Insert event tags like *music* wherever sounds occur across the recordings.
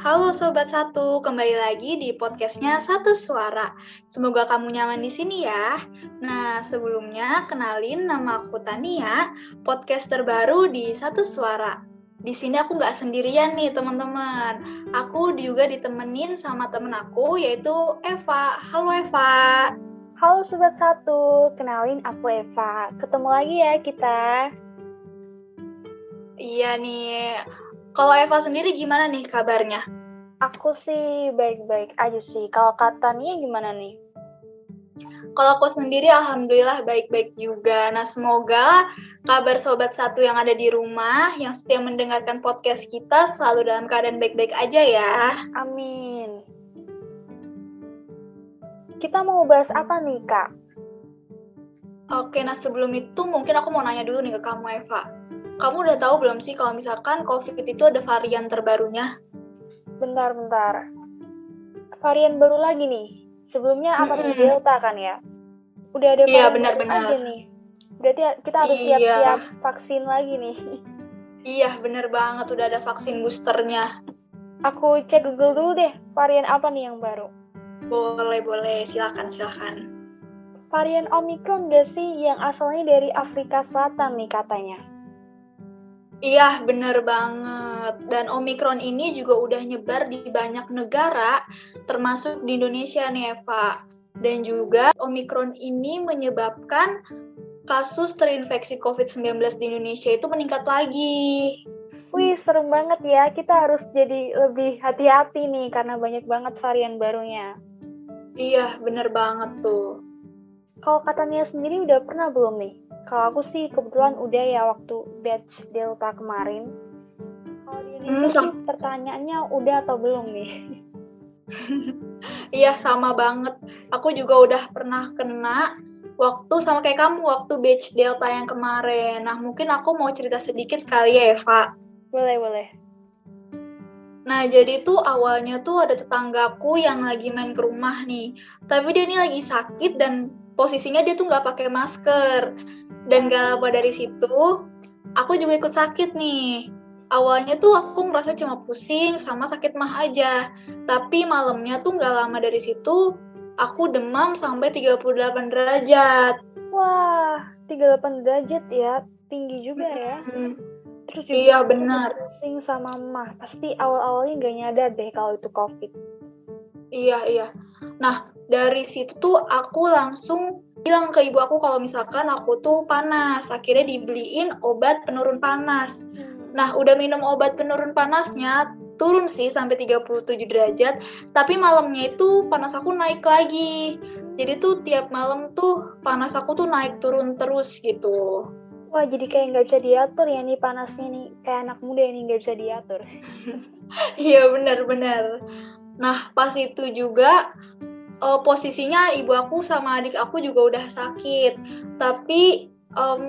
Halo Sobat Satu, kembali lagi di podcastnya Satu Suara. Semoga kamu nyaman di sini ya. Nah, sebelumnya kenalin nama aku Tania, podcast terbaru di Satu Suara. Di sini aku nggak sendirian nih teman-teman. Aku juga ditemenin sama temen aku yaitu Eva. Halo Eva. Halo Sobat Satu, kenalin aku Eva. Ketemu lagi ya kita. Iya nih, kalau Eva sendiri gimana nih kabarnya? Aku sih baik-baik aja sih. Kalau katanya gimana nih? Kalau aku sendiri alhamdulillah baik-baik juga. Nah, semoga kabar sobat satu yang ada di rumah yang setia mendengarkan podcast kita selalu dalam keadaan baik-baik aja ya. Amin. Kita mau bahas apa nih, Kak? Oke, nah sebelum itu mungkin aku mau nanya dulu nih ke kamu Eva kamu udah tahu belum sih kalau misalkan COVID itu ada varian terbarunya? Bentar-bentar. Varian baru lagi nih. Sebelumnya apa mm -hmm. Delta kan ya? Udah ada Iya, benar-benar. nih. Berarti kita harus iya. siap-siap iya. vaksin lagi nih. Iya, bener banget. Udah ada vaksin boosternya. Aku cek Google dulu deh, varian apa nih yang baru? Boleh, boleh. Silakan, silakan. Varian Omicron gak sih yang asalnya dari Afrika Selatan nih katanya? Iya, bener banget. Dan Omikron ini juga udah nyebar di banyak negara, termasuk di Indonesia nih Eva. Dan juga Omikron ini menyebabkan kasus terinfeksi COVID-19 di Indonesia itu meningkat lagi. Wih, serem banget ya. Kita harus jadi lebih hati-hati nih, karena banyak banget varian barunya. Iya, bener banget tuh. Kalau katanya sendiri udah pernah belum nih kalau aku sih kebetulan udah ya waktu batch Delta kemarin. Kalau hmm, pertanyaannya udah atau belum nih? *laughs* Iya sama banget. Aku juga udah pernah kena waktu sama kayak kamu waktu batch Delta yang kemarin. Nah mungkin aku mau cerita sedikit kali ya Eva. Boleh boleh. Nah, jadi tuh awalnya tuh ada tetanggaku yang lagi main ke rumah nih. Tapi dia ini lagi sakit dan posisinya dia tuh nggak pakai masker. Dan gak lama dari situ, aku juga ikut sakit nih. Awalnya tuh aku ngerasa cuma pusing sama sakit mah aja. Tapi malamnya tuh gak lama dari situ, aku demam sampai 38 derajat. Wah, 38 derajat ya. Tinggi juga ya. Hmm. Terus juga iya, benar. Pusing sama mah. Pasti awal-awalnya gak nyadar deh kalau itu COVID. Iya, iya. Nah, dari situ tuh aku langsung bilang ke ibu aku kalau misalkan aku tuh panas akhirnya dibeliin obat penurun panas hmm. nah udah minum obat penurun panasnya turun sih sampai 37 derajat tapi malamnya itu panas aku naik lagi jadi tuh tiap malam tuh panas aku tuh naik turun terus gitu Wah jadi kayak nggak bisa diatur ya nih panasnya nih kayak anak muda ini nggak bisa diatur. *laughs* Iya benar-benar. Nah pas itu juga uh, posisinya ibu aku sama adik aku juga udah sakit. Tapi um,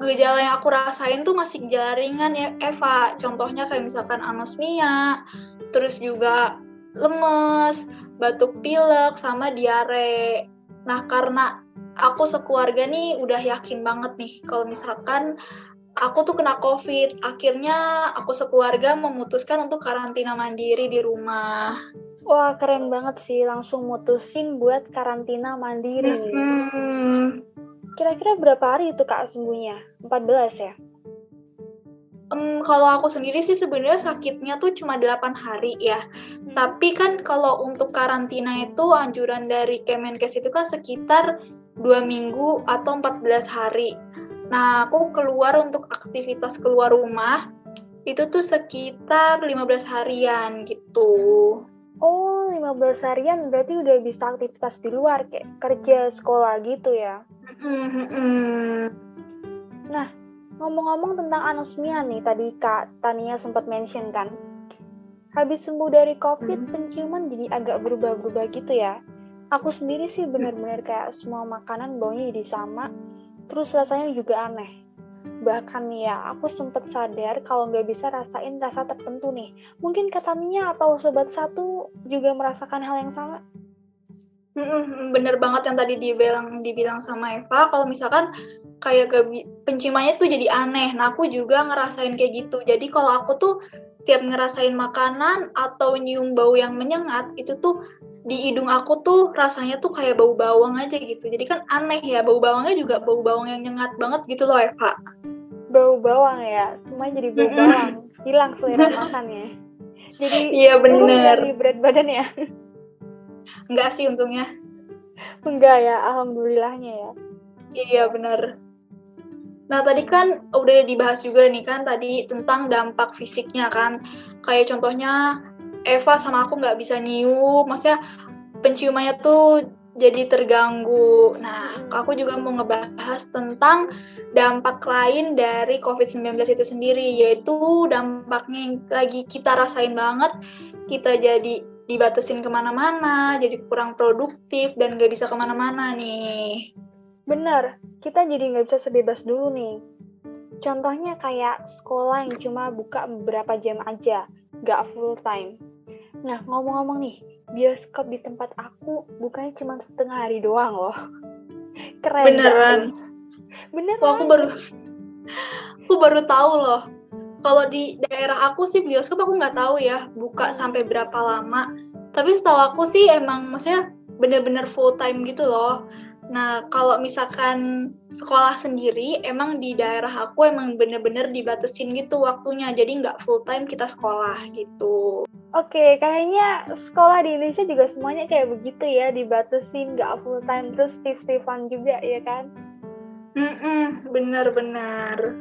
gejala yang aku rasain tuh masih gejala ringan ya Eva. Contohnya kayak misalkan anosmia terus juga lemes batuk pilek sama diare. Nah karena aku sekeluarga nih udah yakin banget nih kalau misalkan aku tuh kena covid akhirnya aku sekeluarga memutuskan untuk karantina mandiri di rumah Wah, keren banget sih. Langsung mutusin buat karantina mandiri. Hmm. Kira-kira berapa hari itu Kak sembuhnya? 14 ya? Um, kalau aku sendiri sih sebenarnya sakitnya tuh cuma 8 hari ya. Hmm. Tapi kan kalau untuk karantina itu anjuran dari Kemenkes itu kan sekitar 2 minggu atau 14 hari. Nah, aku keluar untuk aktivitas keluar rumah itu tuh sekitar 15 harian gitu. Oh, 15 harian berarti udah bisa aktivitas di luar kayak kerja, sekolah gitu ya. Nah, ngomong-ngomong tentang anosmia nih, tadi Kak Tania sempat mention kan. Habis sembuh dari COVID, penciuman jadi agak berubah-berubah gitu ya. Aku sendiri sih benar-benar kayak semua makanan baunya jadi sama, terus rasanya juga aneh. Bahkan ya, aku sempat sadar kalau nggak bisa rasain rasa tertentu nih. Mungkin katanya atau sobat satu juga merasakan hal yang sama. Bener banget yang tadi dibilang dibilang sama Eva, kalau misalkan kayak penciumannya tuh jadi aneh. Nah aku juga ngerasain kayak gitu. Jadi kalau aku tuh tiap ngerasain makanan atau nyium bau yang menyengat itu tuh di hidung aku tuh rasanya tuh kayak bau bawang aja gitu. Jadi kan aneh ya, bau bawangnya juga bau bawang yang nyengat banget gitu loh Eva. Bau bawang ya, semuanya jadi bau bawang. Hilang selera *laughs* makannya. Jadi Iya bener. dari berat badan ya. Enggak sih untungnya. Enggak ya, alhamdulillahnya ya. Iya bener. Nah tadi kan udah dibahas juga nih kan tadi tentang dampak fisiknya kan. Kayak contohnya Eva sama aku nggak bisa nyium, maksudnya penciumannya tuh jadi terganggu. Nah, aku juga mau ngebahas tentang dampak lain dari COVID-19 itu sendiri, yaitu dampaknya yang lagi kita rasain banget, kita jadi dibatasin ke mana-mana, jadi kurang produktif, dan nggak bisa ke mana-mana nih. Bener, kita jadi nggak bisa sebebas dulu nih. Contohnya kayak sekolah yang cuma buka beberapa jam aja, nggak full time. Nah, ngomong-ngomong nih, bioskop di tempat aku bukannya cuma setengah hari doang loh. *laughs* Keren. Beneran. gak? Beneran. Wah, aku baru aku baru tahu loh. Kalau di daerah aku sih bioskop aku nggak tahu ya buka sampai berapa lama. Tapi setahu aku sih emang maksudnya bener-bener full time gitu loh. Nah, kalau misalkan sekolah sendiri, emang di daerah aku emang bener-bener dibatasin gitu waktunya. Jadi nggak full time kita sekolah gitu. Oke, kayaknya sekolah di Indonesia juga semuanya kayak begitu ya, dibatasin nggak full time terus shift-shiftan juga ya kan? Mm-mm, bener-bener.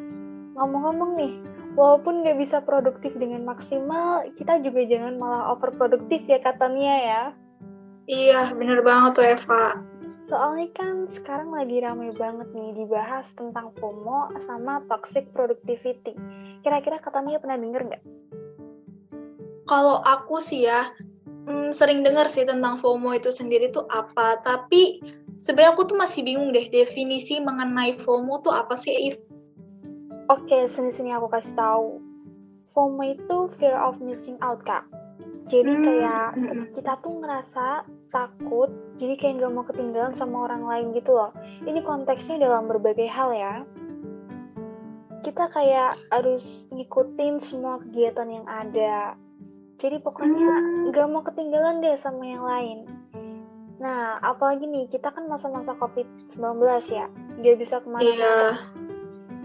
Ngomong-ngomong nih, walaupun nggak bisa produktif dengan maksimal, kita juga jangan malah overproduktif ya katanya ya. Iya, bener banget tuh Eva. Soalnya kan sekarang lagi rame banget nih dibahas tentang FOMO sama toxic productivity. Kira-kira katanya pernah denger nggak? Kalau aku sih ya, hmm, sering dengar sih tentang FOMO itu sendiri tuh apa. Tapi sebenarnya aku tuh masih bingung deh definisi mengenai FOMO tuh apa sih, If? Oke, sini-sini aku kasih tahu. FOMO itu fear of missing out, Kak. Jadi Hmm, kayak mm-mm. kita tuh ngerasa takut, jadi kayak nggak mau ketinggalan sama orang lain gitu loh. Ini konteksnya dalam berbagai hal ya. Kita kayak harus ngikutin semua kegiatan yang ada. Jadi pokoknya Hmm. nggak mau ketinggalan deh sama yang lain. Nah, apalagi nih, kita kan masa-masa COVID-19 ya, nggak bisa ke mana-mana. Iya.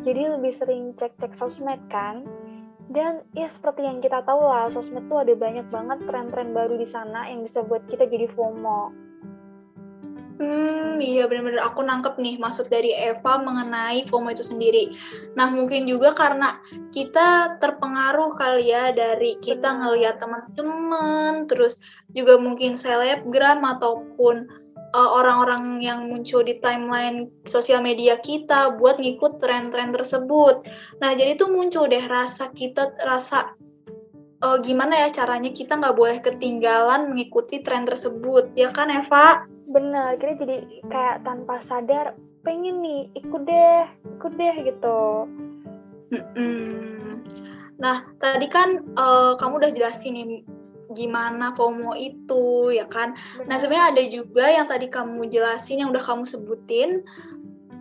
Jadi lebih sering cek-cek sosmed kan. Dan ya seperti yang kita tahu lah, sosmed tuh ada banyak banget tren-tren baru di sana yang bisa buat kita jadi FOMO. Hmm, iya bener-bener aku nangkep nih maksud dari Eva mengenai FOMO itu sendiri. Nah, mungkin juga karena kita terpengaruh kali ya dari kita Benar. ngelihat teman-teman, terus juga mungkin selebgram ataupun uh, orang-orang yang muncul di timeline sosial media kita buat ngikut tren-tren tersebut. Nah, jadi tuh muncul deh rasa kita rasa uh, gimana ya caranya kita nggak boleh ketinggalan mengikuti tren tersebut, ya kan Eva? Bener, kita jadi kayak tanpa sadar pengen nih ikut deh, ikut deh gitu. Mm-mm. Nah, tadi kan eh, kamu udah jelasin nih gimana FOMO itu, ya kan? Nah, sebenarnya ada juga yang tadi kamu jelasin, yang udah kamu sebutin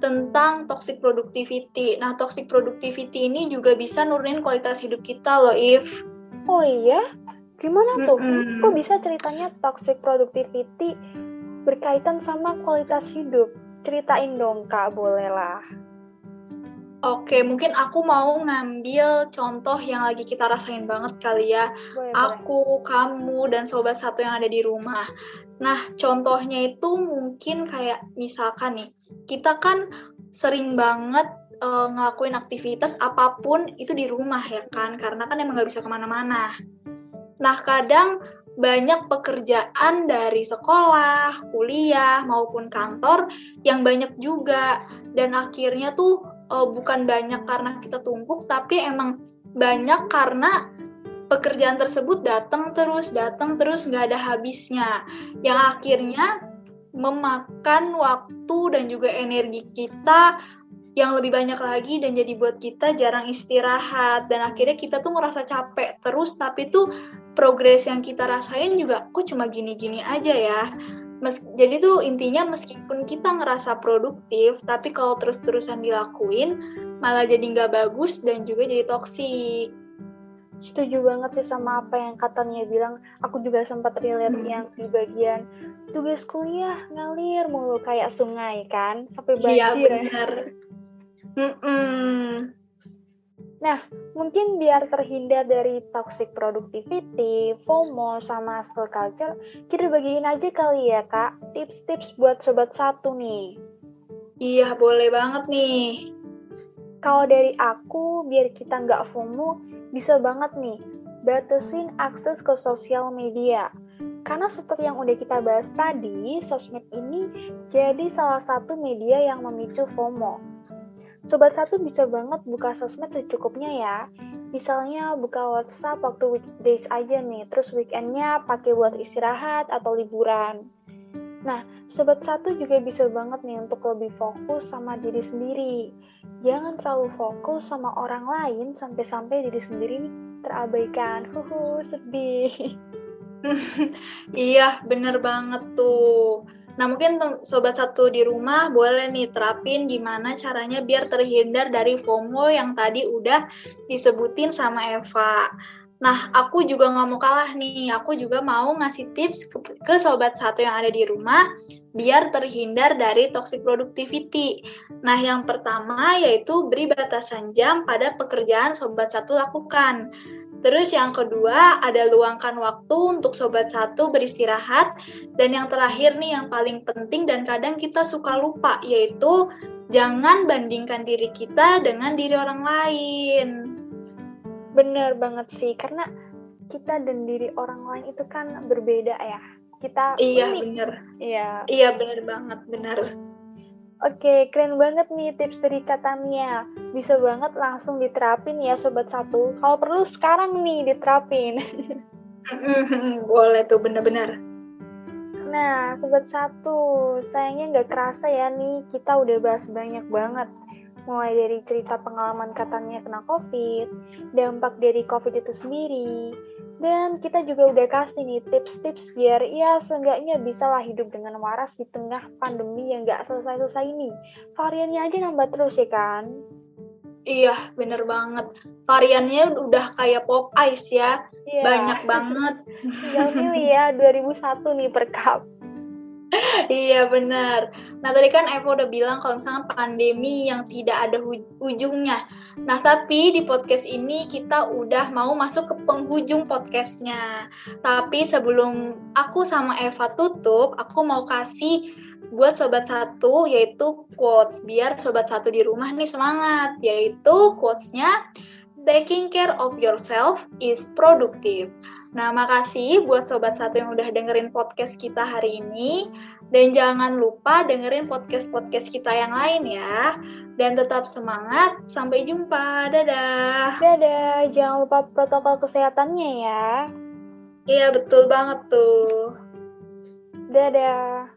tentang toxic productivity. Nah, toxic productivity ini juga bisa nurunin kualitas hidup kita loh, If. Oh iya? Gimana tuh? Mm-mm. Kok bisa ceritanya toxic productivity berkaitan sama kualitas hidup? Ceritain dong kak, boleh lah. Oke, mungkin aku mau ngambil contoh yang lagi kita rasain banget kali ya. Boleh, boleh. aku, kamu, dan sobat satu yang ada di rumah. Nah, contohnya itu mungkin kayak misalkan nih, kita kan sering banget eh, ngelakuin aktivitas apa pun itu di rumah ya kan, karena kan emang nggak bisa ke mana-mana. Nah, kadang banyak pekerjaan dari sekolah, kuliah, maupun kantor yang banyak juga. Dan akhirnya tuh eh, bukan banyak karena kita tumpuk, tapi emang banyak karena pekerjaan tersebut datang terus, datang terus, nggak ada habisnya. Yang akhirnya memakan waktu dan juga energi kita yang lebih banyak lagi dan jadi buat kita jarang istirahat dan akhirnya kita tuh ngerasa capek terus tapi tuh progres yang kita rasain juga kok cuma gini-gini aja ya Mes jadi tuh intinya meskipun kita ngerasa produktif tapi kalau terus-terusan dilakuin malah jadi nggak bagus dan juga jadi toksik setuju banget sih sama apa yang katanya bilang. Aku juga sempat relate Hmm. yang di bagian tugas kuliah ngalir mulu kayak sungai kan, sampai Iya banjir. benar. Mm-mm. Mungkin biar terhindar dari toxic productivity, FOMO, sama hustle culture, kita bagiin aja kali ya kak tips-tips buat sobat satu nih. Iya boleh banget nih. Kalau dari aku, biar kita nggak FOMO, bisa banget nih batasin akses ke sosial media. Karena seperti yang udah kita bahas tadi, sosmed ini jadi salah satu media yang memicu FOMO. Sobat satu bisa banget buka sosmed secukupnya ya. Misalnya buka WhatsApp waktu weekdays aja nih, terus weekendnya pakai buat istirahat atau liburan. Nah, sobat satu juga bisa banget nih untuk lebih fokus sama diri sendiri. Jangan terlalu fokus sama orang lain sampai-sampai diri sendiri terabaikan. Huhu, sedih. *laughs* Iya, bener banget tuh. Nah, mungkin sobat satu di rumah boleh nih terapin gimana caranya biar terhindar dari FOMO yang tadi udah disebutin sama Eva. Nah, aku juga nggak mau kalah nih. Aku juga mau ngasih tips ke, ke sobat satu yang ada di rumah biar terhindar dari toxic productivity. Nah, yang pertama yaitu beri batasan jam pada pekerjaan sobat satu lakukan. Terus yang kedua, ada luangkan waktu untuk sobat satu beristirahat. Dan yang terakhir nih yang paling penting dan kadang kita suka lupa, yaitu jangan bandingkan diri kita dengan diri orang lain. Bener banget sih, karena kita dan diri orang lain itu kan berbeda ya. Kita Iya, unik. bener. Iya. Iya, bener banget, bener. Oke, keren banget nih tips dari Katania. Bisa banget langsung diterapin ya Sobat Satu. Kalau perlu sekarang nih diterapin. *laughs* Boleh tuh, bener-bener. Nah, Sobat Satu, sayangnya nggak kerasa ya nih, kita udah bahas banyak banget. Mulai dari cerita pengalaman katanya kena COVID, dampak dari COVID itu sendiri, dan kita juga udah kasih nih tips-tips biar ya seenggaknya bisa lah hidup dengan waras di tengah pandemi yang nggak selesai-selesai ini. Variannya aja nambah terus ya kan? Iya, bener banget. Variannya udah kayak pop ice ya, Iya. banyak banget. Tinggal pilih ya 2001 nih per cup. *laughs* Iya benar. Nah tadi kan Eva udah bilang kalau misalnya pandemi yang tidak ada ujungnya. Nah tapi di podcast ini kita udah mau masuk ke penghujung podcastnya. Tapi sebelum aku sama Eva tutup, aku mau kasih buat sobat satu yaitu quotes biar sobat satu di rumah nih semangat. Yaitu quotesnya taking care of yourself is productive. Nah, makasih buat sobat satu yang udah dengerin podcast kita hari ini. Dan jangan lupa dengerin podcast-podcast kita yang lain ya. Dan tetap semangat. Sampai jumpa. Dadah. Dadah, jangan lupa protokol kesehatannya ya. Iya, betul banget tuh. Dadah.